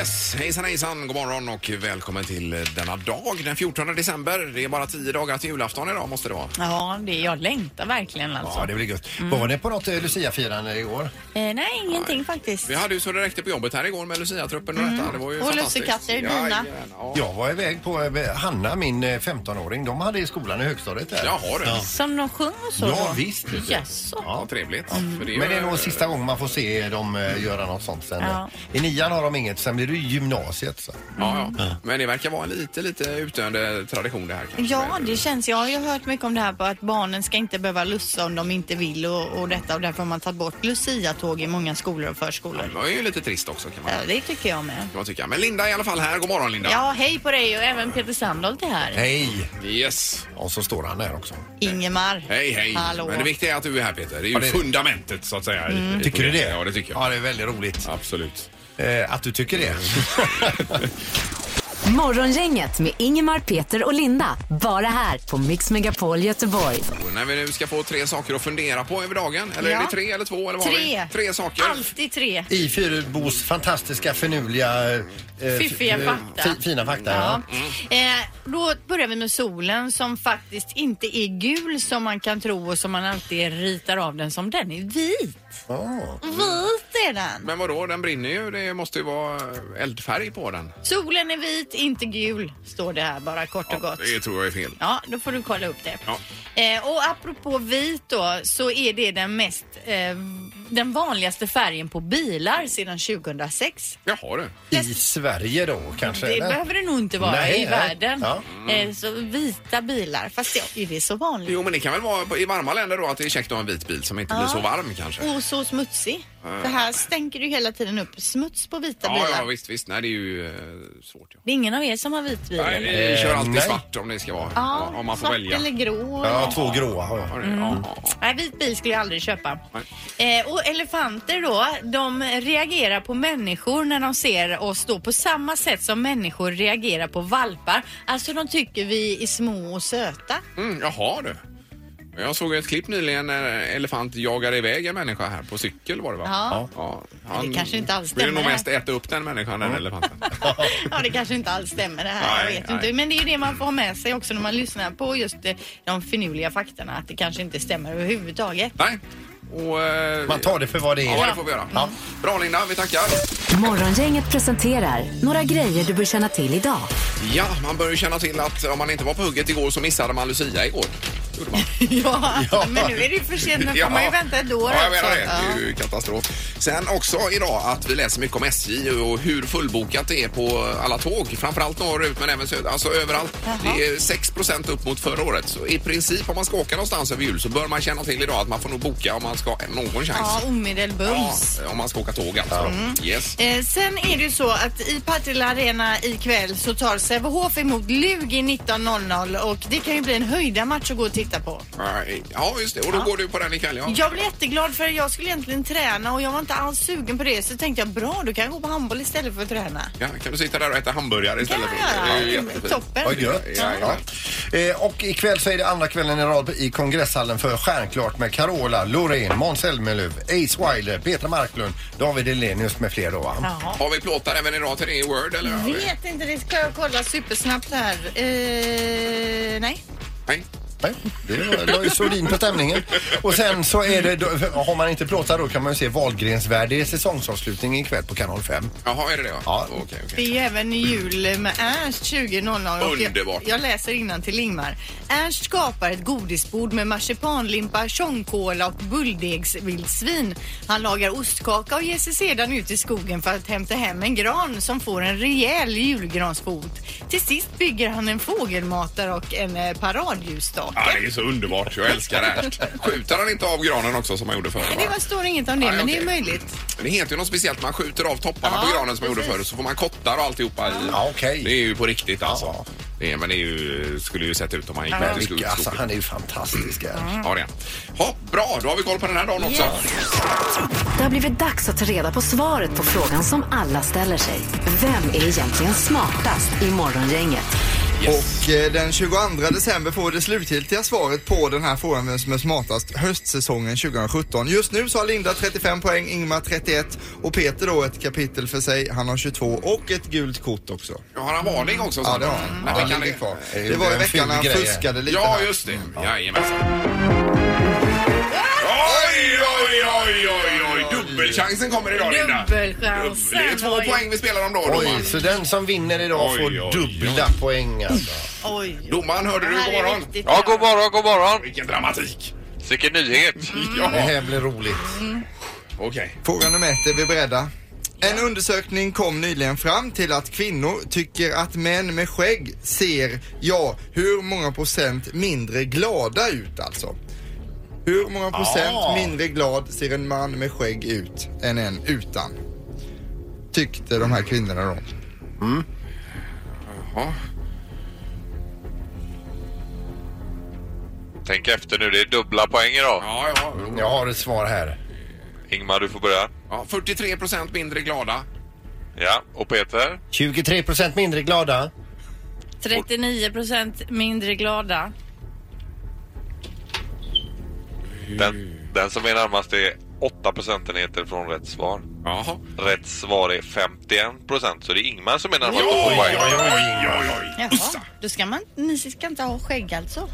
Yes, hejsan hejsan, god morgon och välkommen till denna dag den 14 december. Det är bara tio dagar till julafton idag måste det vara. Ja, det, jag längtar verkligen alltså. Ja, det blir gött. Var ni på något eh, Lucia-firande igår? Eh, nej, ingenting faktiskt. Vi hade ju så det räckte på jobbet här igår med Lucia-truppen och detta. Det var ju Mm. Och fantastiskt. lussekatter, dina. Jajamän, Ja. Jag var iväg på eh, Hanna, min eh, 15-åring. De hade i skolan i högstadiet där. Jaha du. Som de sjöng och så Ja, då? visst. Jaså? Ja, trevligt. För det är Men det är nog sista gången man får se dem eh, göra något sånt sen. Ja. I nian har de inget, sen blir ju gymnasiet. Så. Ja, ja. Men det verkar vara en lite, lite utdöende tradition det här kanske. Ja, det känns. Jag har ju hört mycket om det här på att barnen ska inte behöva lussa om de inte vill och, och detta och därför har man tagit bort Lucia-tåg i många skolor och förskolor. Det var ju lite trist också kan man, Ja, det tycker jag med. man tycka. Men Linda är i alla fall här. God morgon Linda. Ja, hej på dig och även Peter Sandholt är här. Hej! Yes. Och så står han där också. Ingemar. Hej, hej. Hallå. Men det viktiga är att du är här Peter. Det är ju Ja, det är det. fundamentet så att säga. i- Mm. i Tycker du det? Ja, det tycker jag. Ja, det är väldigt roligt. Absolut. Eh, att du tycker det. Morgongänget med Ingemar, Peter och Linda. Bara här på Mix Megapol Göteborg. Och när vi nu ska få tre saker att fundera på över dagen. Eller är Ja. det tre eller två? Eller vad har Tre. vi? Tre saker. Alltid tre. I Fyrebos fantastiska, finurliga... eh, Fiffiga f- fakta. fi- Fina fakta, ja. Ja. Eh, då börjar vi med solen som faktiskt inte är gul som man kan tro och som man alltid ritar av den som. Den är vit. Ah. Vit är den. Men vadå, den brinner ju. Det måste ju vara eldfärg på den. Solen är vit, inte gul, står det här bara kort och gott. Det tror jag är fel. Ja, då får du kolla upp det. Ja. Eh, och apropå vit då, så är det den mest, eh, den vanligaste färgen på bilar sedan 2006. Jaha du. I Sverige då kanske? Det eller? behöver det nog inte vara Nej, i nej. världen. Ja. Eh, så vita bilar, fast ja, är det så vanligt? Jo men det kan väl vara i varma länder då att det är käckt att ha en vit bil som inte blir så varm kanske. Och så smutsig. För här stänker du hela tiden upp smuts på vita Ja, bilar. ja visst, visst. Nej det är ju eh, svårt. Ja. Det är ingen av er som har vit bil? Nej, eller? vi kör alltid nej. svart om det ska vara. Ja, om man får svart välja. eller grå. Ja, två gråa har jag. Ja, det- ja, ja. Nej, vit bil skulle jag aldrig köpa. Eh, och elefanter då, de reagerar på människor när de ser oss då på samma sätt som människor reagerar på valpar. Alltså de tycker vi är små och söta. Mm, jaha du. Jag såg ett klipp nyligen när en elefant jagade iväg en människa här på cykel var det va? Ja. ja Det kanske inte alls ville nog stämmer. mest äta upp den människan, den elefanten. Ja, det kanske inte alls stämmer det här. Nej, jag vet nej. inte. Men det är ju det man får ha med sig också när man lyssnar på just eh, de finurliga faktorna. Att det kanske inte stämmer överhuvudtaget. Nej. Och, eh, Man tar det för vad det är. Ja, det får vi göra. Bra Linda, vi tackar. Morgongänget presenterar några grejer du bör känna till idag. Ja, man bör ju känna till att om man inte var på hugget igår så missade man Lucia igår. Gjorde man. Ja, men nu är det ju för sent. Nu får man ju vänta ett år Ja, jag menar det. Det är ju katastrof. Sen också idag att vi läser mycket om SJ och hur fullbokat det är på alla tåg. Framförallt norrut men även söder. Alltså överallt. Det är 6% upp mot förra året. Så i princip om man ska åka någonstans över jul så bör man känna till idag att man får nog boka om man ska ha någon chans. Ja, omedelbums. Ja, om man ska åka tåg alltså. Yes. Eh, sen är det ju så att i Partille Arena ikväll så tar Sävehof emot Lugi 19.00 och det kan ju bli en höjda match att gå och titta på. Ja, just det. Och då går du på den ikväll, ja. Jag blev jätteglad för jag skulle egentligen träna och jag var inte alls sugen på det så tänkte jag bra då kan jag gå på handboll istället för att träna. ja. Kan du sitta där och äta hamburgare istället? Kan jag för- Det är ju göra. jättefint. Toppen. Vad gött. Ja, Ja. Eh, och ikväll så är det andra kvällen i rad i kongresshallen för Stjärnklart med Carola, Loreen, Måns Zelmerlöw, Ace Wilder, Petra Marklund, David Elenius med fler då va? Jaha. Har vi plåtar även idag till det i Word eller? Vet inte, det ska jag kolla supersnabbt här. Eh, nej. Nej. Nej, det var- la ju sordin på stämningen. Och sen så är det, då, har man inte plåtar då kan man ju se Wahlgrens värld. Det är säsongsavslutning ikväll på kanal 5. Jaha, är det det? Ja. Okej, Det okej. är ju även jul med Ernst 20.00. och Underbart. Jag, jag läser innan till Ingmar. Ernst skapar ett godisbord med marsipanlimpa, tjongkola och bulldegsvildsvin. Han lagar ostkaka och ger sig sedan ut i skogen för att hämta hem en gran som får en rejäl julgransfot. Till sist bygger han en fågelmatare och en eh, paradljusstake. Ja, det är så underbart. Jag älskar Ernst. Skjuter han inte av granen också som han gjorde förr? Det va? var, står inget om det, Nej, men det är okej. möjligt. Men Det heter ju något speciellt. Man skjuter av topparna Ja, på granen som man gjorde precis. förr så får man kottar och alltihopa i. Ja, okej. Det är ju på riktigt alltså. Ja. Det är, men det är ju, skulle ju sett ut om man gick med till skog. Mycket, alltså, han är ju fantastisk. Ernst. Ja, det är han. Ja, bra, då har vi koll på den här dagen också. Det har blivit dags att ta reda på svaret på frågan som alla ställer sig. Vem är egentligen smartast i Morgongänget? Och eh, den 22 december får vi det slutgiltiga svaret på den här frågan vem som är smartast höstsäsongen 2017. Just nu så har Linda 35 poäng, Ingmar 31 och Peter då ett kapitel för sig. Han har 22 och ett gult kort också. Ja, har han varning också? Ja, det har han. Men Ja, det kan ligger kvar. Det Det var i en veckan när han ful grej. fuskade lite Ja, här. just det. Jajamensan. Oj, oj, oj, oj, oj. Dubbelchansen kommer idag, Linda. Dubbelchansen, Det är två oj. poäng vi spelar om då, Oj, domaren. så den som vinner idag Oj, får oj, dubbla poäng alltså. Oj. Domaren, hörde du? God morgon. Ja, god morgon, god morgon. Vilken dramatik. Vilken nyhet. Ja, Det här blir roligt. okej. Fråga nummer ett, är vi beredda? En undersökning kom nyligen fram till att kvinnor tycker att män med skägg ser, ja, hur många procent mindre glada ut alltså? Hur många procent Ah. mindre glad ser en man med skägg ut än en utan? Tyckte de här kvinnorna då. Ja. Tänk efter nu, det är dubbla poäng idag. Ja, ja. Jag har ett svar här. Ingmar, du får börja. ja 43 procent mindre glada. Ja, och Peter? 23 procent mindre glada. 39 procent mindre glada. Den, den som är närmast är 8 procentenheter från rätt svar. Jaha. Rätt svar är 51 procent, så det är Ingmar som är närmast Oj, oj, oj, oj, oj. Jaha, då ska man, ni ska inte ha skägg alltså?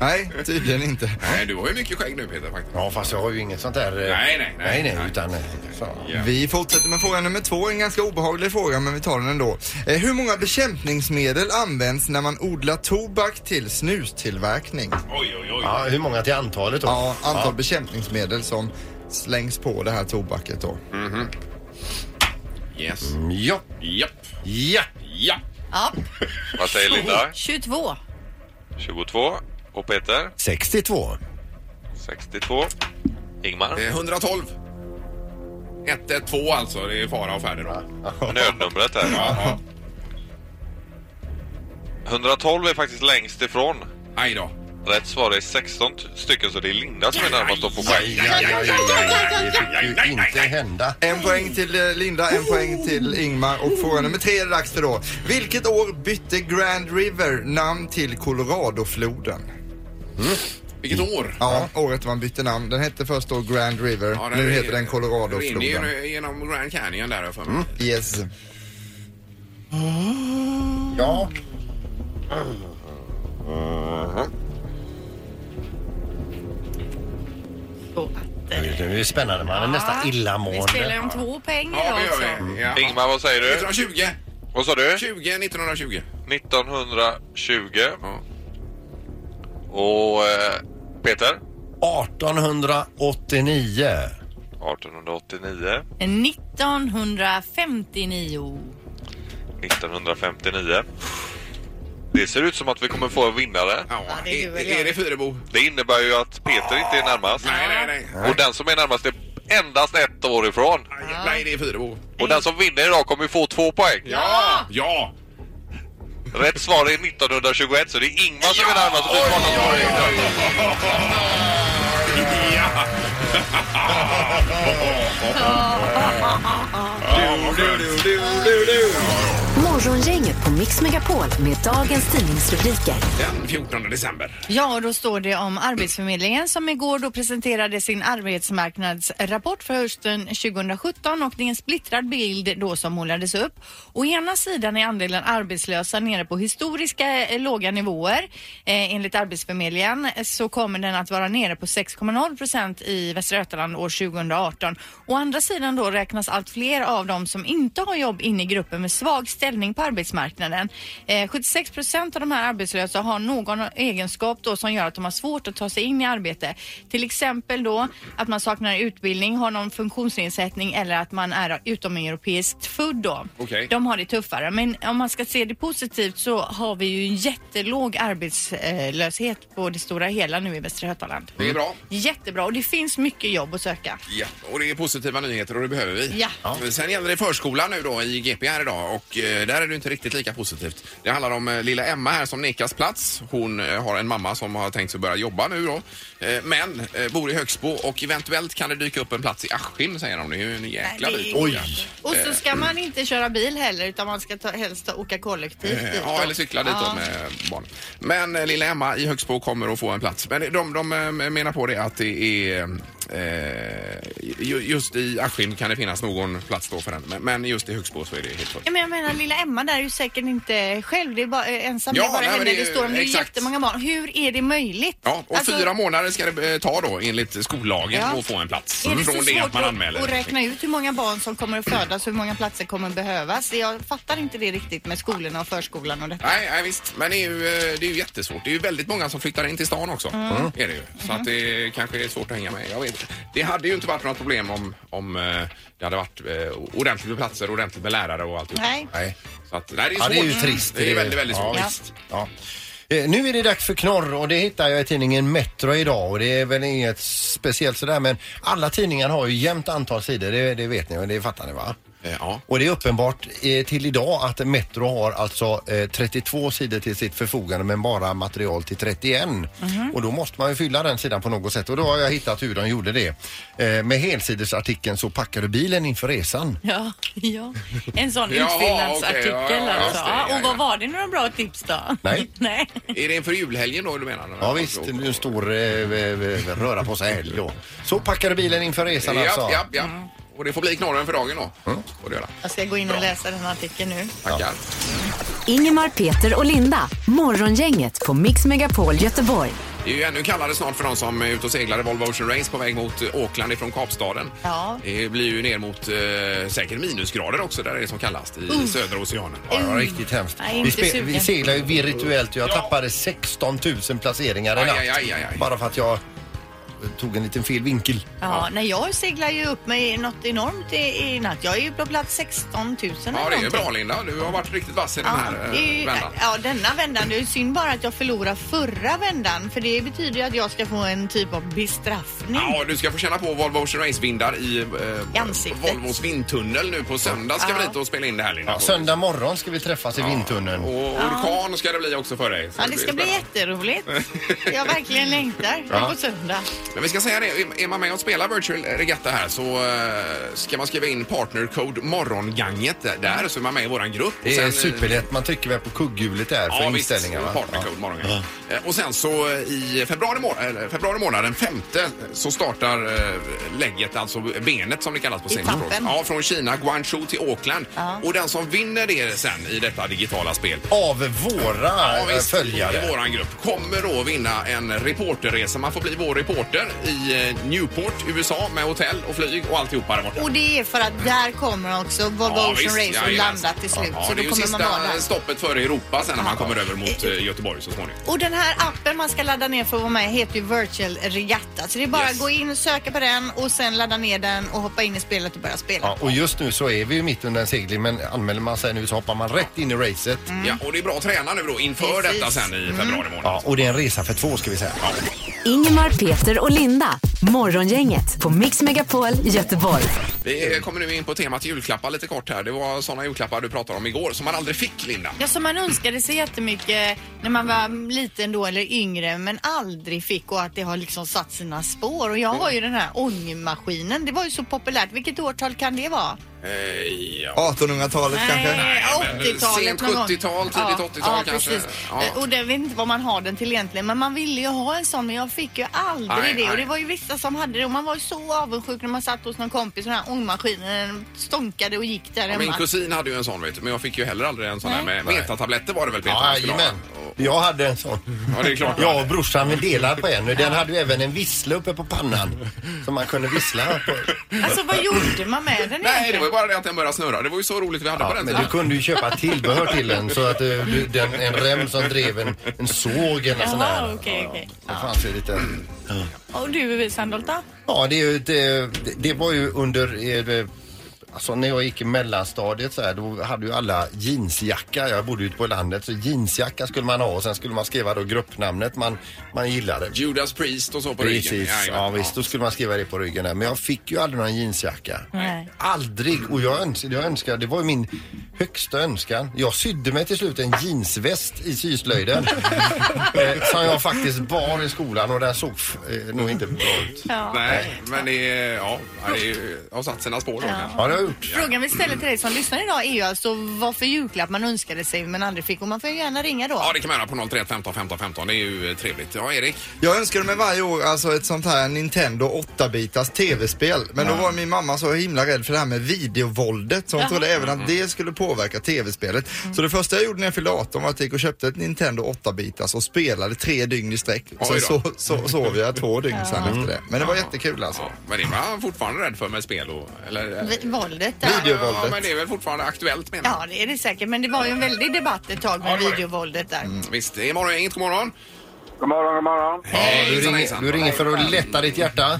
Nej, tydligen inte. Nej, du har ju mycket skägg nu, Peter, faktiskt. Ja, fast jag har ju inget sånt där... eh, Nej, nej, nej. Nej, nej, Nej. utan... eh, Så. Ja. Vi fortsätter med fråga nummer två, en ganska obehaglig fråga men vi tar den ändå. Eh, hur många bekämpningsmedel används när man odlar tobak till snustillverkning? Oj, oj, oj. Ja, hur många till antalet då? Ja, antal bekämpningsmedel som slängs på det här tobaket då. Yes. Ja. Japp. Ja. Ja. Ja, Vad säger Linda? 22. 22. Och Peter? 62. 62. Ingmar? Eh, 112. 112 alltså, det är fara och färde då. Nödnumret här. Jaha. 112 är faktiskt längst ifrån. Aj då. Rätt svar är 16 stycken, så det är Linda som är närmast att få Aj, poäng. Det fick ju inte hända. En poäng till eh, Linda, en poäng till Ingmar och fråga nummer tre är det dags för då. Vilket år bytte Grand River namn till Coloradofloden? Vilket år? Ja, året man bytte namn. Den hette först då Grand River, Ja, nu är- heter den rinner Coloradofloden. ju genom Grand Canyon där har jag för mig. Yes. Ja. Så att, eh, Det är spännande. Man är nästan Vi spelar illamående. ju om två poäng Ja, idag det också. vi. Ja. Ingmar, vad säger du? 1920. Vad sa du? 20 1920. 1920. Ja. Och eh, Peter? 1889. 1889. 1959. 1959. Det ser ut som att vi kommer få en vinnare. Ja, det är du är, väl jag. är det Fyrebo? Det innebär ju att Peter inte är närmast. Nej, nej, nej. Och den som är närmast är endast ett år ifrån. Nej, det är Fyrebo. Och den som vinner idag kommer ju få två poäng. Ja! Ja! Rätt svar är 1921 så det är Ingmar som är närmast. Och du får honom poäng. Ja! Morgongänget på Mix Megapol med dagens tidningsrubriker. Den 14 december. Ja, och då står det om Arbetsförmedlingen som igår då presenterade sin arbetsmarknadsrapport för hösten 2017 och det är en splittrad bild då som målades upp. Å ena sidan är andelen arbetslösa nere på historiska eh, låga nivåer. Eh, enligt Arbetsförmedlingen så kommer den att vara nere på 6,0 procent i Västra Götaland år 2018. Å andra sidan då räknas allt fler av dem som inte har jobb in i gruppen med svag ställning på arbetsmarknaden. Eh, 76 procent av de här arbetslösa har någon egenskap då som gör att de har svårt att ta sig in i arbete. Till exempel då att man saknar utbildning, har någon funktionsnedsättning eller att man är utomeuropeiskt född då. Okej. De har det tuffare. Men om man ska se det positivt så har vi ju en jättelåg arbetslöshet på det stora hela nu i Västra Götaland. Det är bra. Jättebra och det finns mycket jobb att söka. Ja, och det är positiva nyheter och det behöver vi. Ja. Sen gäller det förskolan nu då i GP här idag och eh, där där är det inte riktigt lika positivt. Det handlar om eh, lilla Emma här som nekas plats. Hon eh, har en mamma som har tänkt sig börja jobba nu då. Eh, men bor i Högsbo och eventuellt kan det dyka upp en plats i Askim säger de. Det är ju en jäkla bit. Oj. Och så ska man inte köra bil heller utan man ska ta, helst åka kollektivt dit Ja, eller cykla dit Ja. då med barn. Men lilla Emma i Högsbo kommer att få en plats. Men de, de menar på det att det är eh, ju- just i Askim kan det finnas någon plats då för henne. Men, men just i Högsbo så är det helt fullt. Ja, men jag menar lilla Emma där är ju säkert inte själv. Det är bara eh, ensam. Ja, det är bara nej, henne det det, står om. Det är jättemånga barn. Hur är det möjligt? Ja, och Alltså, fyra månader ska det eh, ta då enligt skollagen Ja. att få en plats. Är det så Från det att svårt man att, anmäler. att räkna ut hur många barn som kommer att födas och hur många platser kommer att behövas? Jag fattar inte det riktigt med skolorna och förskolan och detta. Nej, nej visst. Men det är, ju, eh, det är ju jättesvårt. Det är ju väldigt många som flyttar in till stan också. Mm. Är det ju. Så att det kanske är svårt att hänga med. Jag vet. Det hade ju inte varit något problem om, om eh, det hade varit eh, ordentligt med platser, ordentligt med lärare och allt. Nej. Nej. Så att, nej, det är Ja, svårt. det är ju trist. Det är väldigt, väldigt svårt. Ja, visst. Ja. Eh, Nu är det dags för knorr och det hittar jag i tidningen Metro idag och det är väl inget speciellt sådär men alla tidningar har ju jämnt antal sidor, det, det vet ni och det fattar ni va? Eh, Ja. Och det är uppenbart eh, till idag att Metro har alltså eh, 32 sidor till sitt förfogande men bara material till 31. Och då måste man ju fylla den sidan på något sätt och då har jag hittat hur de gjorde det. Eh, med helsidesartikeln så packar du bilen inför resan. Ja, ja. En sån Jaha, utfyllnadsartikel okej, ja, ja, alltså. just det, Ja, ja, och vad var det några bra tips då? Nej. Nej. Är det inför julhelgen då du menar? Ja visst, det är en stor eh, eh, röra på sig helg då. Så packar du bilen inför resan alltså. Ja, ja, ja. Och det får bli knorren för dagen då. Får det göra. Jag ska gå in och läsa den artikeln nu. Tackar. Ingemar, Peter och Linda. Morgongänget på Mix Megapol Göteborg. Det är ju ännu kallare snart för de som är ute och seglar i Volvo Ocean Race på väg mot Auckland ifrån Kapstaden. Ja. Det blir ju ner mot eh, säkert minusgrader också där det är som kallast i södra oceanen. Ja, det var riktigt hemskt. Nej, vi, spe- vi seglar ju virtuellt jag tappade 16 000 placeringar i natt. aj, aj, aj, aj. Bara för att jag tog en liten fel vinkel. Ja, nej, jag seglar ju upp mig något enormt i, i natt. Jag är ju på plats 16 000 Ja, det är ju bra Linda. Du har varit riktigt vass i den här det är eh, ju, vändan. ja, denna vändan. Det är ju synd bara att jag förlorar förra vändan. För det betyder ju att jag ska få en typ av bestraffning. Ja, du ska få känna på Volvo Ocean Race-vindar i, I eh, ansiktet. Volvos vindtunnel nu på söndag. Ska Ja. vi dit och spela in det här Linda. Ja, söndag morgon ska vi träffas i vindtunneln. Och orkan ska det bli också för dig. Så Ja, det ska bli spännande. jätteroligt. Jag verkligen längtar Ja. på söndag. Men vi ska säga det, är man med och spelar Virtual Regatta här så eh, ska man skriva in partnercode morgonganget där så är man med i våran grupp. Det är sen, eh, superlätt. Man trycker väl på kugghjulet där för Ja, visst. inställningar. va? Partnercode morgonganget. Eh, Och sen så i februari, må februari månad, den femte, så startar lägget, alltså benet som det kallas på tampen. Ja, från Kina, Guangzhou till Auckland. Ja. Och den som vinner det sen i detta digitala spel Av våra Ja, visst, följare. I våran grupp kommer då vinna en reporterresa. Man får bli vår reporter i eh, Newport, USA med hotell och flyg och alltihopa där borta. Och det är för att där kommer också Volvo Ja, Ocean visst, Race att jajamän. landa till slut. Ja, så det är då ju kommer sista man vara där. stoppet före Europa sen när man kommer över mot eh, Göteborg så småningom. Och den här appen man ska ladda ner för att vara med heter ju Virtual Regatta. Så det är bara Yes. att gå in, söka på den och sen ladda ner den och hoppa in i spelet och börja spela. Ja, och just nu så är vi ju mitt under en segling men anmäler man sig nu så hoppar man rätt in i racet. Ja, och det är bra att träna nu då inför Precis. detta sen i februari månad. Ja, och det är en resa för två ska vi säga. Ingemar, Peter och Linda. Morgongänget på Mix Megapol Göteborg. Vi kommer nu in på temat julklappar lite kort här. Det var sådana julklappar du pratade om igår som man aldrig fick, Linda. Ja, som man önskade sig jättemycket när man var liten då eller yngre men aldrig fick och att det har liksom satt sina spår. Och jag har ju den här ångmaskinen. Det var ju så populärt. Vilket årtal kan det vara? Eh, ja. 1800-talet kanske? Nej, men 80-talet sent någon gång. 70-tal, tidigt ja, 80-tal ja, kanske. Precis. Ja. Eh, Och det vet inte vad man har den till egentligen. Men man ville ju ha en sån men jag fick ju aldrig Nej, det. nej. Och det var ju vissa som hade det och man var ju så avundsjuk när man satt hos någon kompis och den här ångmaskinen stånkade och gick där Ja, min kusin hade ju en sån vet du, men jag fick ju heller aldrig en sån här Nej. med metatabletter var det väl Peter? Ja, man skulle ha? jajamän. Och- Jag hade en sån. Ja, det är klart. Jag och brorsan vi delade på en och den hade ju även en vissla uppe på pannan. Som man kunde vissla på. Alltså vad gjorde man med den Nej, det var ju bara det att den började snurra. Det var ju så roligt vi hade på Ja, den men tiden. du kunde ju köpa tillbehör till den så att eh, du, den, en rem som drev en, en såg eller sån Jaha, där. okej, okej. Det fanns ju lite... Och du Sandholt då? Ja, det, är ju, det, det var ju under eh, Alltså när jag gick i mellanstadiet så här, då hade ju alla jeansjacka. Jag bodde ute på landet så jeansjacka skulle man ha och sen skulle man skriva då gruppnamnet man, man gillade. Judas Priest och så på ryggen. Precis, Jajamän. ja visst då skulle man skriva det på ryggen där. Men jag fick ju aldrig någon jeansjacka. Nej. Aldrig! Och jag önskade, jag önskade, det var ju min högsta önskan. Jag sydde mig till slut en jeansväst i syslöjden. eh, som jag faktiskt bar i skolan och den såg eh, nog inte bra ut. Ja. Nej, men det, ja, det har satt sina spår då. Ja, jag gjort. Frågan vi ställer till dig som lyssnar idag är ju alltså vad för julklapp man önskade sig men aldrig fick och man får ju gärna ringa då. Ja, det kan man göra på 031 15 15 15. Det är ju eh, trevligt. Ja, Erik? Jag önskade mig varje år alltså ett sånt här Nintendo 8-bitars tv-spel. Men då var min mamma så himla rädd för det här med videovåldet så hon Jaha. trodde även att det skulle påverka tv-spelet. Så det första jag gjorde när jag fyllde 18 var att jag gick och köpte ett Nintendo 8-bitars och spelade tre dygn i sträck. Sen Oj så, då. så, sov jag två dygn sen efter det. Men det var jättekul alltså. Ja, men det var han fortfarande rädd för med spel och... Eller, Vi- Våldet där. Videovåldet. Ja, men det är väl fortfarande aktuellt menar jag. Ja, det är det säkert. Men det var ju en väldig debatt ett tag med Ja, det var det. videovåldet där. Visst, det är morgon, inget god morgon. God morgon, god morgon. Ja, du, Hejsan, ringer, hejsan. du ringer för att lätta ditt hjärta.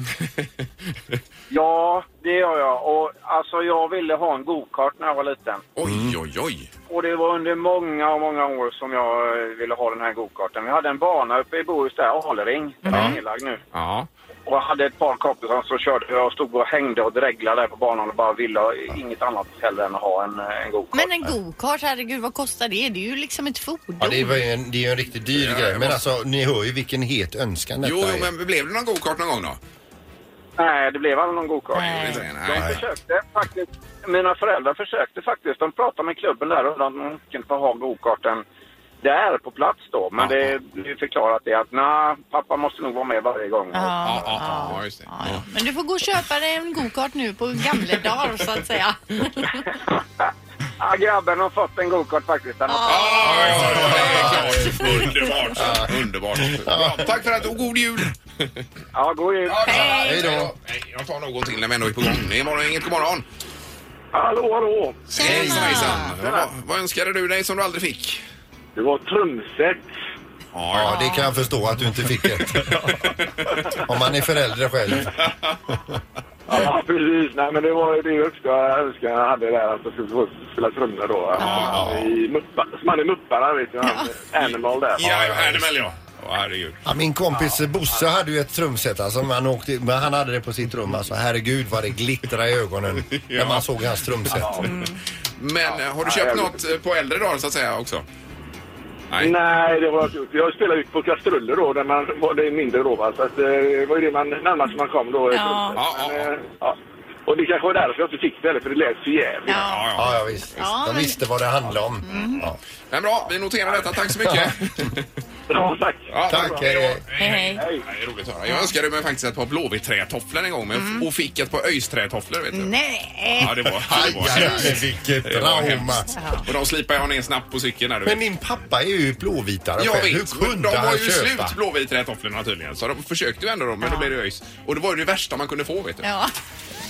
Ja, det gör jag. Och alltså, jag ville ha en go-kart när jag var liten. Oj, oj, oj. Och det var under många och många år som jag ville ha den här go-karten. Vi hade en bana uppe i Bohuslän, Alering. Den är nedlagd nu. Ja. Och jag hade ett par kompisar som körde. Jag stod och hängde och dreglade där på banan och bara ville inget annat heller än att ha en, eh, en go-kart. Men en go-kart, herregud vad kostar det? Det är ju liksom ett fordon. Ja, det är ju en, det är ju en riktigt dyr Ja, grej. jag Men måste- alltså, ni hör ju vilken het önskan detta Jo, jo, är. men blev det någon go-kart någon gång då? Nej, det blev aldrig någon go-kart. Nej. Det, De Nej. försökte faktiskt. Mina föräldrar försökte faktiskt. De pratade med klubben där och de kunde få ha go-karten där på plats då. Men Ja, det ja. blev förklarat det att nej, pappa måste nog vara med varje gång. Ja, ja, ja, ja, just det. Ja, ja. Men du får gå och köpa dig en go-kart nu på gamla dagar så att säga. Ja, grabben har fått en go-kart faktiskt. Han har Ja, ja, ja, det är klart. Underbart. Underbart. Ja, tack för att och god jul. Ja, god jul. Ja, Hej. Hej då. Nej, Jag tar någon till när vi ändå är på gång. Det är morgon, inget god morgon. Hallå, hallå. Hejsan, hejsan. Vad, vad önskade du dig som du aldrig fick? Det var trumset. Ja, det kan jag förstå att du inte fick det. Om man är förälder själv. Ja, precis. Nej, men det var det högsta önskan jag hade där. Att jag skulle få spela trummor då. I Muppa, som hade Mupparna, vet du. han, Animal där. Ja, Animal ja. Åh, herregud. Ja, min kompis Bosse hade ju ett trumset alltså, men han, åkte, men han hade det på sitt rum. Alltså, herregud vad det glittrade i ögonen när man såg hans trumset. Men eh, har du köpt något eh, på äldre dagar så att säga också? Nej. Nej, det var inte gjort. Jag spelade ut på kastruller då, där man var det mindre då. Va? Så att, eh, det var ju det man närmast man kom då. Ja. Ja, ja, Men, ja. eh, ja. Och det kanske var därför jag inte fick det heller, för det lät så jävligt. Ja. Ja, Ja, ja visst. Ja, De men- visste vad det handlade om. Ja. Men bra, vi noterar detta. Tack så mycket. Ja, tack. Ja, Tack, hej, hej. Hej, hej. Hej. Ja, Det är roligt att höra. Jag önskade mig faktiskt ett par blåvitträtofflor en gång men och fick ett par öjsträtofflor vet du. Nej. Ja, det var, det Aj, var aj, hemskt. aj, vilket Det var trauma. hemskt. Och de slipade jag ner snabbt på cykeln där du Men vet. din pappa är ju blåvitare Jag själv. vet, Hur men kunde de var han ju köpa? slut blåvitträtofflorna tydligen. Så de försökte ju ändå då, men då blev det ÖIS. Och det var ju det värsta man kunde få vet du. Ja.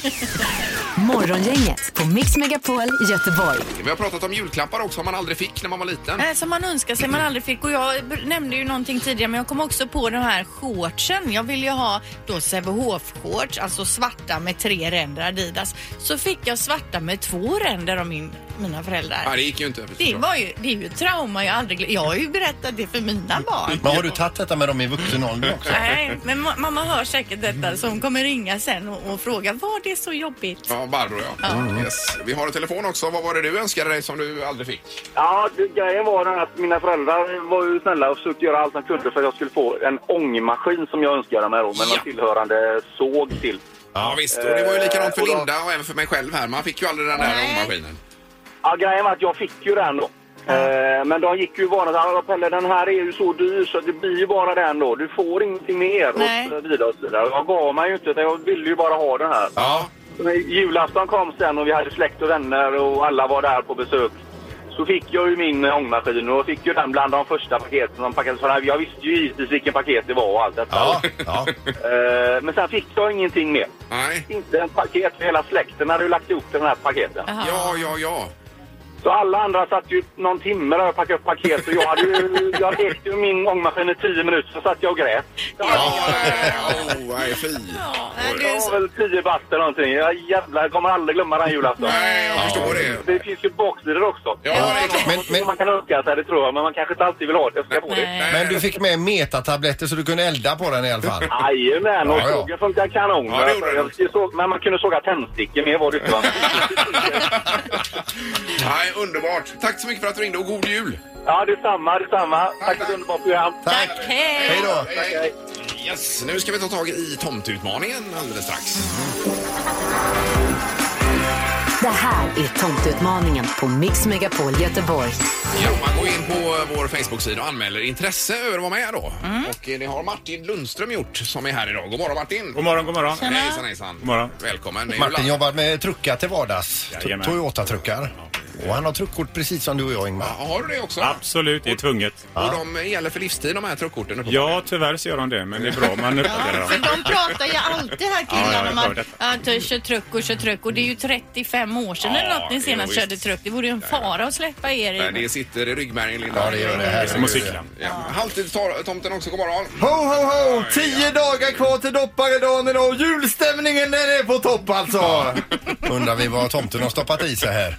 Morgongänget på Mix Megapol Göteborg. Vi har pratat om julklappar också, som man aldrig fick när man var liten. Eh, Som man önskar sig man aldrig fick. Och jag nämnde ju någonting tidigare men jag kom också på de här shortsen. Jag ville ju ha då Sävehof-shorts, alltså svarta med tre ränder Adidas. Så fick jag svarta med två ränder av min, mina föräldrar. Nej, det gick ju inte. Det, var ju, det är ju ett trauma jag aldrig. Jag har ju berättat det för mina barn. Men har du tagit detta med dem i vuxen ålder också? Nej, men ma- mamma hör säkert detta som kommer ringa sen och, och fråga var det så jobbigt? Ja, Barbro ja. Mm. Yes. Vi har en telefon också. Vad var det du önskade dig som du aldrig fick? Ja, det, grejen var den att mina föräldrar var ju snälla och försökte göra allt de kunde för att jag skulle få en ångmaskin som jag önskade mig då, med Ja. en tillhörande såg till. Ja, visst. Och det var ju likadant för Eh, och då- Linda och även för mig själv här. Man fick ju aldrig den där ångmaskinen. Ja, grejen var att jag fick ju den då. Eh, men de gick ju bara så här, Pelle den här är ju så dyr så det blir ju bara den då. Du får ingenting mer Nej. och så vidare och så vidare. Jag gav mig ju inte utan jag ville ju bara ha den här. Ja. När julafton kom sen och vi hade släkt och vänner och alla var där på besök. Så fick jag ju min ångmaskin och jag fick ju den bland de första paketen som packades. Jag visste ju givetvis vilken paket det var och allt detta. Ja, ja. Eh, men sen fick jag ingenting mer. Nej. Inte en paket, för hela släkten hade ju lagt ihop den här paketen. Ja, ja, ja. Så alla andra satt ju någon timme där och packade upp paket och jag hade ju, jag lekte ju min ångmaskin i tio minuter så satt jag och grät. Ja, oh, nej, fy. Nej, du är Jag så- var väl tio bast eller någonting. Jag jävlar, jag kommer aldrig glömma den julafton. Nej, jag förstår det. Det finns ju baksidor också. Ja, det är klart. Men, men, Man kan önska sig det tror jag, men man kanske inte alltid vill ha det. Jag ska få det. Nej. men du fick med metatabletter så du kunde elda på den i alla fall. Jajamän, och Ja, ja. sågen funkar kanon. Ja, det gjorde den. Jag såg, men man kunde såga tändstickor med var det inte va? Nej, underbart. Tack så mycket för att du ringde och god jul. Ja, detsamma, detsamma. Tack för ett underbart program. Tack! Hej! Hej då! Hej. Yes, nu ska vi ta tag i tomtutmaningen alldeles strax. Det här är Tomteutmaningen på Mix Megapol Göteborg. Ja, man går in på vår Facebook-sida och anmäler intresse över att vara med då. Och eh, det har Martin Lundström gjort som är här idag. God morgon Martin! God morgon, god morgon. Hejsan hejsan! God morgon. Välkommen! Martin jobbar med truckar till vardags. Jajamän. Toyota-truckar. Och han har truckkort precis som du och jag Ingmar. Ja, har du det också? Absolut, det är tvunget. Och de gäller för livstid de här truckkorten? Ja, tyvärr så gör de det, men det är bra man uppdaterar För dem. de pratar ju alltid här Ja, ja, killarna jag om hör att detta. ja, du kör truck och kör truck och det är ju 35 år sedan Ja, eller något ni jo, senast visst. körde truck. Det vore ju en fara att släppa er i. det sitter i ryggmärgen Linda. Ja, det gör det. Här Det är som att cykla. Ja. Halvtidstomten också, god morgon. Ho, ho, ho! Tio dagar kvar till dopparedagen idag. Julstämningen den är på topp alltså. Undrar vi vad tomten har stoppat i sig här.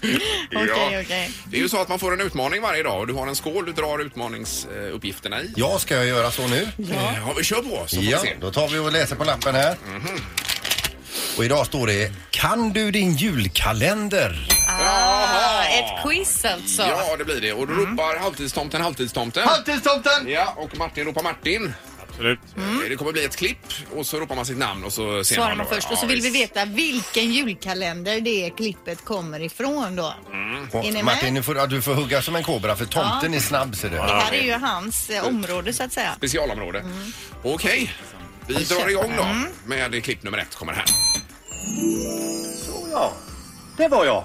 Okej, okej. Det är ju så att man får en utmaning varje dag och du har en skål du drar utmaningsuppgifterna i. Ja, ska jag göra så nu? Ja, vi kör på så får Ja, vi se. då tar vi och läser på lappen här. Och idag står det Kan du din julkalender? Ah, ett quiz alltså. Ja, det blir det. Och då ropar halvtidstomten halvtidstomten. Halvtidstomten! Ja, och Martin ropar Martin. Absolut. Det kommer bli ett klipp och så ropar man sitt namn och så ser Svarar man man då. först och så vill vi visst. veta vilken julkalender det klippet kommer ifrån då. Och Är ni med? Martin, nu får, ja, du får hugga som en kobra för tomten är snabb ser du. Det här är ju hans eh, område så att säga. Specialområde. Okej, vi drar igång då med klipp nummer ett kommer här. Ja, det var jag.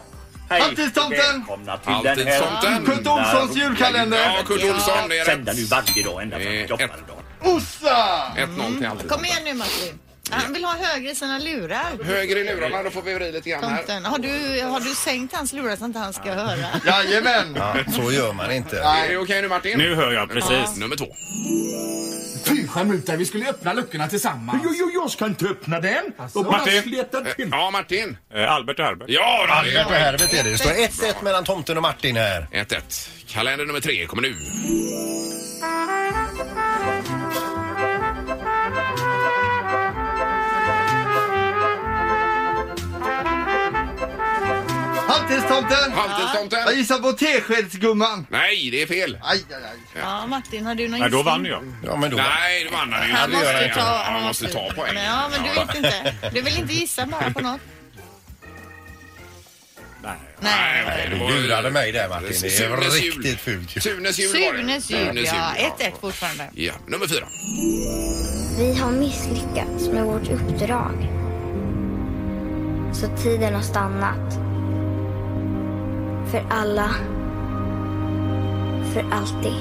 Hej Halvtidstomten! och välkomna till den här Halvtidstomten. Kurt Olssons julkalender. Ja, Kurt Olsson, det är Sända rätt. nu varje dag ända fram till ett-. Ossa! 1-0 till halvtidstomten. Kom igen nu Martin. Han vill ha högre i sina lurar. Höger i lurarna, då får vi vrida lite grann här. Tomten. Har du, har du sänkt hans lurar så att inte han ska höra? Jajamän! Ja, så gör man inte. Är det okej nu Martin? Nu hör jag precis. Nummer två. Fy skärmuta, vi skulle öppna luckorna tillsammans. Jo, jo, jag ska inte öppna den. Och Martin. sleta till. Ja, Martin. Eh, Albert och Herbert. Ja, då, det Albert och är Herbert är det. Det står 1-1 mellan tomten och Martin här. 1-1. Kalender nummer tre kommer nu. Halvtidstomten! Jag Halvtidstomten. gissar på teskedsgumman. Nej, det är fel. Aj, aj, aj. Ja, Martin, har du någon Nej, då vann jag. Ja, men då... Nej, du vann han ju. Han måste han ju ta... Ja, han Man måste ta poäng. Men, ja, men du vet inte. Du vill inte gissa bara på något? Nej. Nej, okej, det var ju- lurade mig där Martin. Det är Sunes jul. riktigt fult. Sunes jul var det. Sunes jul, ja. 1-1 fortfarande. Ja, nummer fyra. Vi har misslyckats med vårt uppdrag. Så tiden har stannat. För alla. För alltid.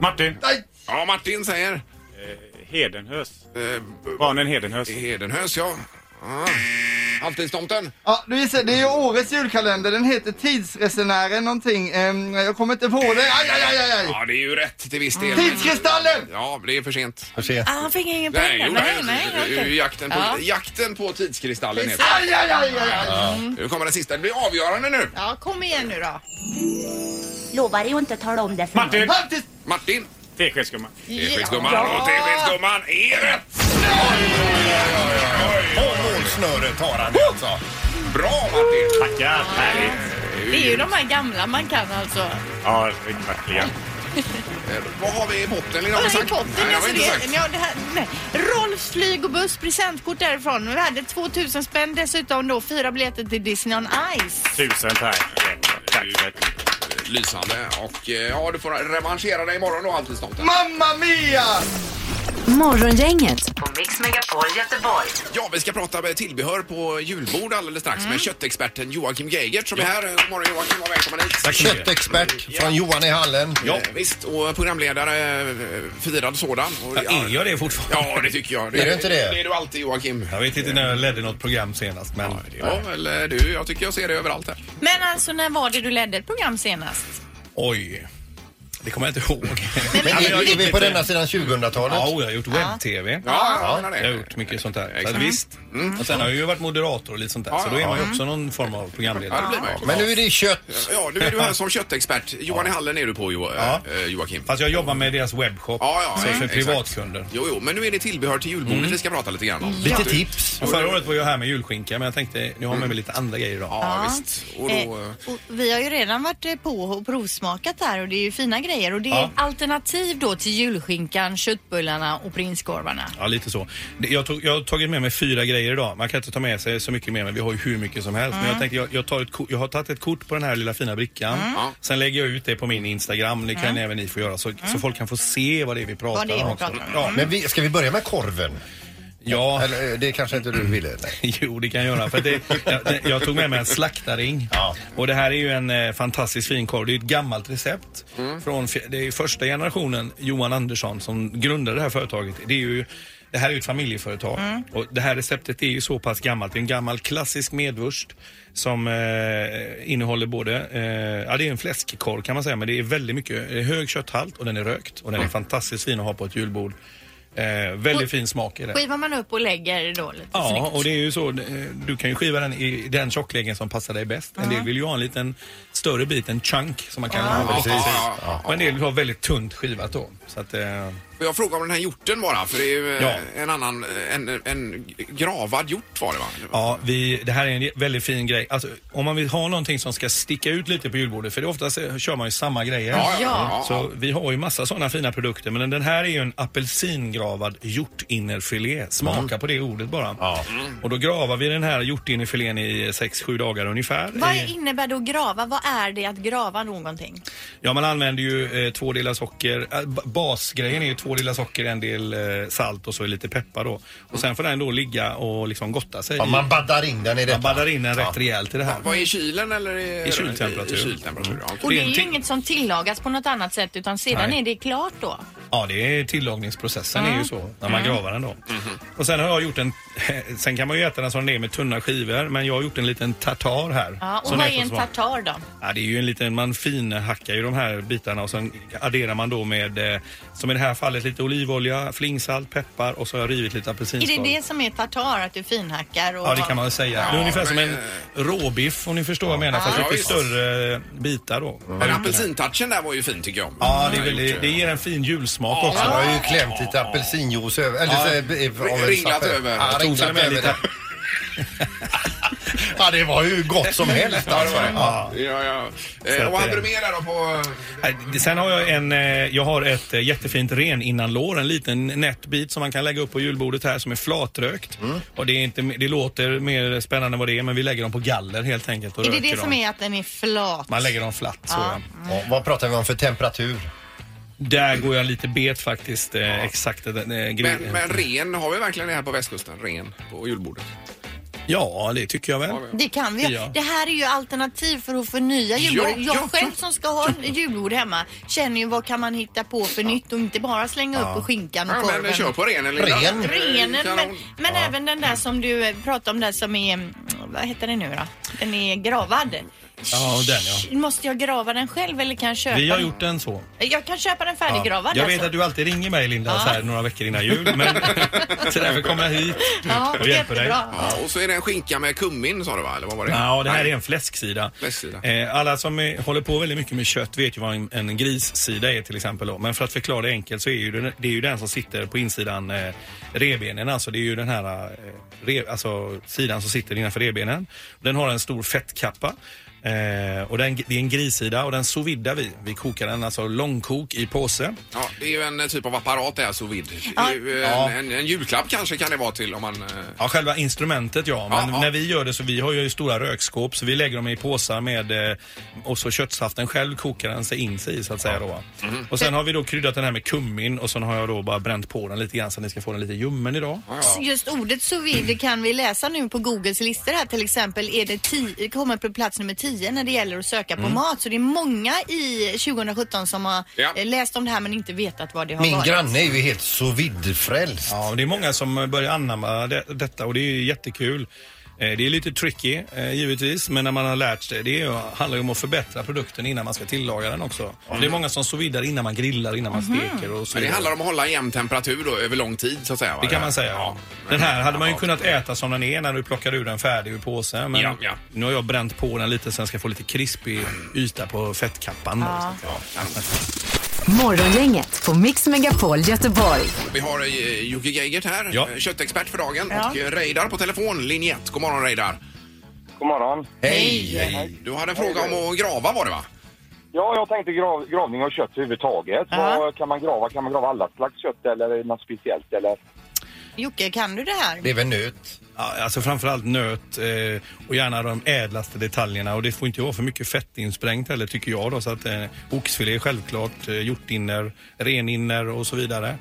Martin. aj. Ja, Martin säger. Hedenhös. Eh, Barnen Hedenhös. Hedenhös, ja. Ah. Halvtidstomten. Ja, du gissar, det är ju årets julkalender. Den heter Tidsresenären någonting. Ehm, jag kommer inte på det. Aj, aj, aj, aj, aj. Ja, det är ju rätt till viss del. Tidskristallen! Ja, det är för sent. Får se. Ah, han fick ingen Nej, pengar. jo, Nej, nej, nej, jakten, på, Ja. jakten på tidskristallen heter det. Aj, aj, aj, aj, aj. Nu kommer den sista. Det blir avgörande nu. Ja, kom igen nu då. Lovar ju inte att tala om det för Martin. Halvtids... Martin. Teskedsgumman. Teskedsgumman och teskedsgumman är rätt. På målsnöret har han alltså. Bra Martin. Tackar. Härligt. Det är ju de här gamla man kan alltså. Ja, verkligen. Eh, Vad har vi i botten? Linda? Har vi Harry sagt? Potter, Nej, det har alltså inte det, sagt. ja, det här, nej. Rolfs flyg och buss presentkort därifrån. Vi hade 2000 spänn dessutom då fyra biljetter till Disney on Ice. Tusen tack. Tack ett Lysande. Och eh, ja, du får revanschera dig imorgon då, Halvtidstomten. Mamma Mia! Morgongänget på Mix Megapol Göteborg. Ja, vi ska prata med tillbehör på julbord alldeles strax med köttexperten Joakim Geigert som är här. God morgon Joakim och välkommen hit. Köttexpert från Johan i hallen. Ja. Visst, och programledare, eh, firad sådan. Och, Ja, är jag det fortfarande? Ja, det tycker jag. Är du inte det? Det är du alltid Joakim. Jag vet inte när jag ledde något program senast, men... Ja, eller du. Jag tycker jag ser det överallt här. Men alltså när var det du ledde ett program senast? Oj. Det kommer jag inte ihåg. Men Ja, är, jag har är vi på denna sidan 2000-talet? Ja, jag har gjort webb-tv. Ja, jag har gjort mycket sånt där. Så att, visst. Och sen har jag ju varit moderator och lite sånt där. Så då är man ju också någon form av Ja, programledare. det blir man ju. Men nu är det kött. Ja, nu är du här som köttexpert. Johan i hallen är du på Jo- Ja. eh, Joakim. Fast jag jobbar med deras webbshop. Ja, ja, så för exakt. privatkunder. Jo, jo, men nu är det tillbehör till julbordet Mm. vi ska prata lite grann om. Lite tips. Och förra året var jag här med julskinka men jag tänkte nu har jag med mig lite andra grejer idag. Ja, visst. Och då, Eh, och vi har ju redan varit eh, på och provsmakat här och det är ju fina grejer och det är Ja. ett alternativ då till julskinkan, köttbullarna och prinskorvarna. Ja, lite så. Jag, tog, jag har tagit med mig fyra grejer idag. Man kan inte ta med sig så mycket mer, men vi har ju hur mycket som helst. Men jag tänkte, jag, jag, tar ett, jag har tagit ett kort på den här lilla fina brickan. Ja. Sen lägger jag ut det på min Instagram. Det kan även ni få göra. Så, så folk kan få se vad det är vi pratar Vad det är vi om. också. pratar om. Ja, Men vi, ska vi börja med korven? Ja. Eller eh, det kanske inte du ville? Nej. Jo, det kan jag göra. För det, jag, jag tog med mig en slaktaring. Ja. Och det här är ju en eh, fantastiskt fin korv. Det är ett gammalt recept. Från, fj- det är första generationen, Johan Andersson, som grundade det här företaget. Det är ju det här är ju ett familjeföretag och det här receptet är ju så pass gammalt. Det är en gammal klassisk medvurst som eh, innehåller både, eh, ja det är en fläskkorv kan man säga men det är väldigt mycket, det är hög kötthalt och den är rökt och den är fantastiskt fin att ha på ett julbord. Eh, väldigt fin smak i den. Skivar man upp och lägger då lite Ja, snyggt. och det är ju så. eh, Du kan ju skiva den i den tjockleken som passar dig bäst. En del vill ju ha en liten större bit, en chunk som man kan ha. precis. Ja, ja, Och en del vill ha väldigt tunt skivat då. Så att, eh, jag fråga om den här hjorten bara? För det är ju eh, Ja. en annan, eh, en, en gravad hjort var det va? ja, vi, det här är en väldigt fin grej. Alltså, om man vill ha någonting som ska sticka ut lite på julbordet, för det oftast eh, kör man ju samma grejer. Ja, ja, ja, Så vi har ju massa sådana fina produkter, men den här är ju en apelsingravad hjortinnerfilé. Smaka på det ordet bara. Och då gravar vi den här hjortinnerfilén i 6-7 dagar ungefär. Vad I- innebär då grava? Vad är det att grava någonting? Ja, man använder ju eh, två delar socker. Äh, ba- basgrejen är ju två delar socker, en del eh, salt och så lite peppar då. Och sen får den då ligga och liksom gotta sig. Ja, i- man baddar in den i detta. man baddar in den rätt rejält i det här. Vad är kylen eller? I, I kyltemperatur. I, i kyltemperatur, ja. Och det är är ju inget som tillagas på något annat sätt utan sedan Nej. är det klart då. Ja, det är tillagningsprocessen är ju så när man gravar den då. Och sen har jag gjort en, sen kan man ju äta den som den är med tunna skivor, men jag har gjort en liten tartar här. Ja, och Som vad är är på en smak. tartar då? Ja, det är ju en liten, man finhackar ju de här bitarna och sen adderar man då med, eh, som i det här fallet, lite olivolja, flingsalt, peppar och så har jag rivit lite Är apelsinskal. det det som är tartar, att du finhackar? Och... Ja, det kan man väl säga. det är ungefär som en råbiff om ni förstår vad jag menar, fast Ja, lite större bitar då. Men apelsintouchen där var ju fin tycker jag. Ja, det, är väldigt, det ger en fin julsmak också. Jag har ju klämt lite apelsinjuice över. Eller Ja. så, eh, av en Ringlat över. Ja, Jag tog med över. lite, Ja, det var ju gott som helst alltså. Ja, ja. ja. Så Eh, vad hade du mer där då på... Nej, Sen har jag en, eh, jag har ett eh, jättefint reninnanlår, en liten nätt bit som man kan lägga upp på julbordet här som är flatrökt. Och det, är inte, det låter mer spännande än vad det är men vi lägger dem på galler helt enkelt och Är det röker det dem. som är att den är flat? Man lägger dem flatt så. Ja. Ja. Vad pratar vi om för temperatur? Där går jag lite bet faktiskt. Eh, exakt. Eh, Men, men ren, har vi verkligen det här på västkusten? Ren på julbordet? Ja, det tycker jag väl. Det kan vi. Ja. Det här är ju alternativ för att förnya julbordet. Ja, jag ja, själv som ska ha en julbord hemma känner ju vad kan man hitta på för nytt och inte bara slänga upp på skinkan och Ja, korven. men kör på renen Linda. Ren. Renen, Kanon. men, men även den där som du pratade om där som är, vad heter den nu då? Den är gravad. Ja, den ja. Måste jag grava den själv eller kan jag köpa Vi har den? gjort den så. Jag kan köpa den färdiggravad Jag vet alltså. att du alltid ringer mig Linda så här några veckor innan jul. Men, så därför kommer jag hit Ja, och hjälper dig. jättebra. Ja, och så är det en skinka med kummin sa du va? Eller vad var det? Ja, det här Nej. är en fläsksida. Fläsksida. Eh, alla som är, håller på väldigt mycket med kött vet ju vad en, en grissida är till exempel. Då. Men för att förklara det enkelt så är ju det, det är ju den som sitter på insidan eh, revbenen. Alltså det är ju den här eh, re, alltså, sidan som sitter innanför revbenen. Den har en stor fettkappa. Eh, och den, det är en grissida och den sous vidar vi. Vi kokar den alltså långkok i påse. Ja, det är ju en eh, typ av apparat det här sous vide. Ja. en, Ja. en, en julklapp kanske kan det vara till om man... eh, Ja, själva instrumentet ja. Men Ja, ja. när vi gör det så vi har ju stora rökskåp så vi lägger dem i påsar med eh, och så köttsaften själv kokar den sig in sig i så att säga då. Mhm. Och sen har vi då kryddat den här med kummin och sen har jag då bara bränt på den lite grann så att ni ska få den lite ljummen idag. Just ordet sous vide kan vi läsa nu på Googles listor här till exempel är det tio, kommer på plats nummer 10 när det gäller att söka på Mm. mat. Så det är många i 2017 som har Ja. eh, läst om det här men inte vetat vad det har Min varit. granne är ju helt sous vide-frälst. Ja, det är många som börjar anamma det, detta och det är jättekul. Eh, Det är lite tricky eh, givetvis, men när man har lärt sig det är ju- handlar ju om att förbättra produkten innan man ska tillaga den också. Det är många som sous vidar innan man grillar, innan man steker och så Men det handlar om att hålla jämn temperatur då, över lång tid så att säga. va? Det kan man säga. Ja. Den här hade man ju kunnat äta som den är när du plockar ur den färdig ur påsen. Men Ja, ja. nu har jag bränt på den lite så den ska få lite krispig yta på fettkappan. Ja. Morgongänget på Mix Megapol Göteborg. Vi har eh, Jocke Geigert här, Ja. köttexpert för dagen. Ja. Och Reidar på telefon, linje 1. God morgon Reidar. God morgon. Hej! Du hade en fråga om att grava var det va? Ja, jag tänkte grav, gravning av kött överhuvudtaget. Ja. Vad kan man grava? Kan man grava alla slags kött eller är det något speciellt? Eller? Jocke, kan du det här? Det är väl nöt? Ja, alltså framförallt nöt eh, och gärna de ädlaste detaljerna och det får inte vara för mycket fett insprängt heller tycker jag då så att eh, oxfilé självklart, eh, hjortinner, reninner och så vidare.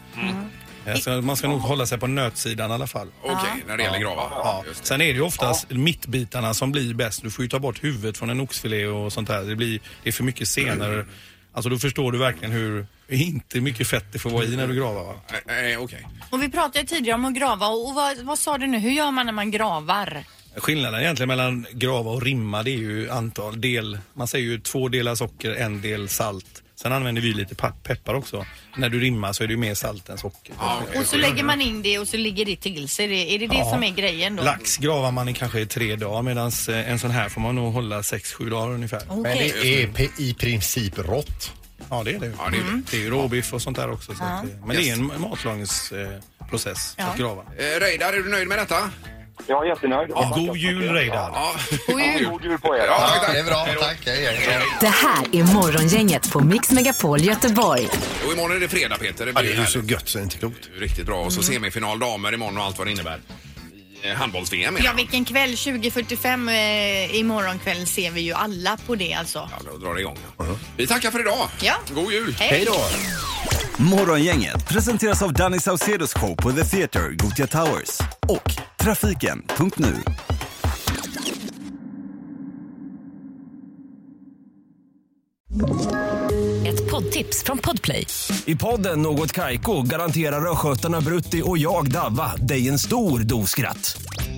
Eh, så man ska nog hålla sig på nötsidan i alla fall. Okej, när det gäller grava. Ja. Just det. Sen är det ju oftast mittbitarna som blir bäst. Du får ju ta bort huvudet från en oxfilé och sånt här. Det, blir, det är för mycket senare. Alltså då förstår du verkligen hur inte mycket fett det får vara i när du gravar va? Eh, eh, Okej. Och vi pratade tidigare om att grava och, och vad, vad sa du nu? Hur gör man när man gravar? Skillnaden egentligen mellan grava och rimma det är ju antal del. Man säger ju två delar socker, en del salt. Sen använder vi lite pa- peppar också. När du rimmar så är det ju mer salt än socker. Och så lägger man in det och så ligger det till sig. Det- Är det det Ja. som är grejen då? Lax gravar man i kanske i tre dagar medan en sån här får man nog hålla sex sju dagar ungefär. Okej. Men det är pe- i princip rått. Ja det är det. Ja, det är det. Det är ju råbiff och sånt där också. Så Ja. att, eh, men det är en matlagningsprocess Ja. att grava. Eh, Reidar, är du nöjd med detta? Jag är jättenöjd. Ja, god jul Reidar! Ja. God jul. God jul på er. Ja, tack, Ja, tack. det är bra. Tack. Hej, hej. Det här är Morgongänget på Mix Megapol Göteborg. Och imorgon är det fredag Peter. Det Ja, blir det är ju så gött så det är inte klokt. Riktigt bra. Och så semifinal damer imorgon och allt vad det innebär. I eh, handbolls-VM Ja, vilken kväll. 20.45 eh, imorgon kväll ser vi ju alla på det alltså. Ja, då drar det igång. Vi tackar för idag. Ja. God jul! Hej då! Morgongänget presenteras av Danny Saucedos show på The Theatre, Gothia Towers och Trafiken.nu. Ett poddtips från Podplay. I podden Något Kaiko garanterar östgötarna Brutti och jag, Davva, dig en stor dos skratt.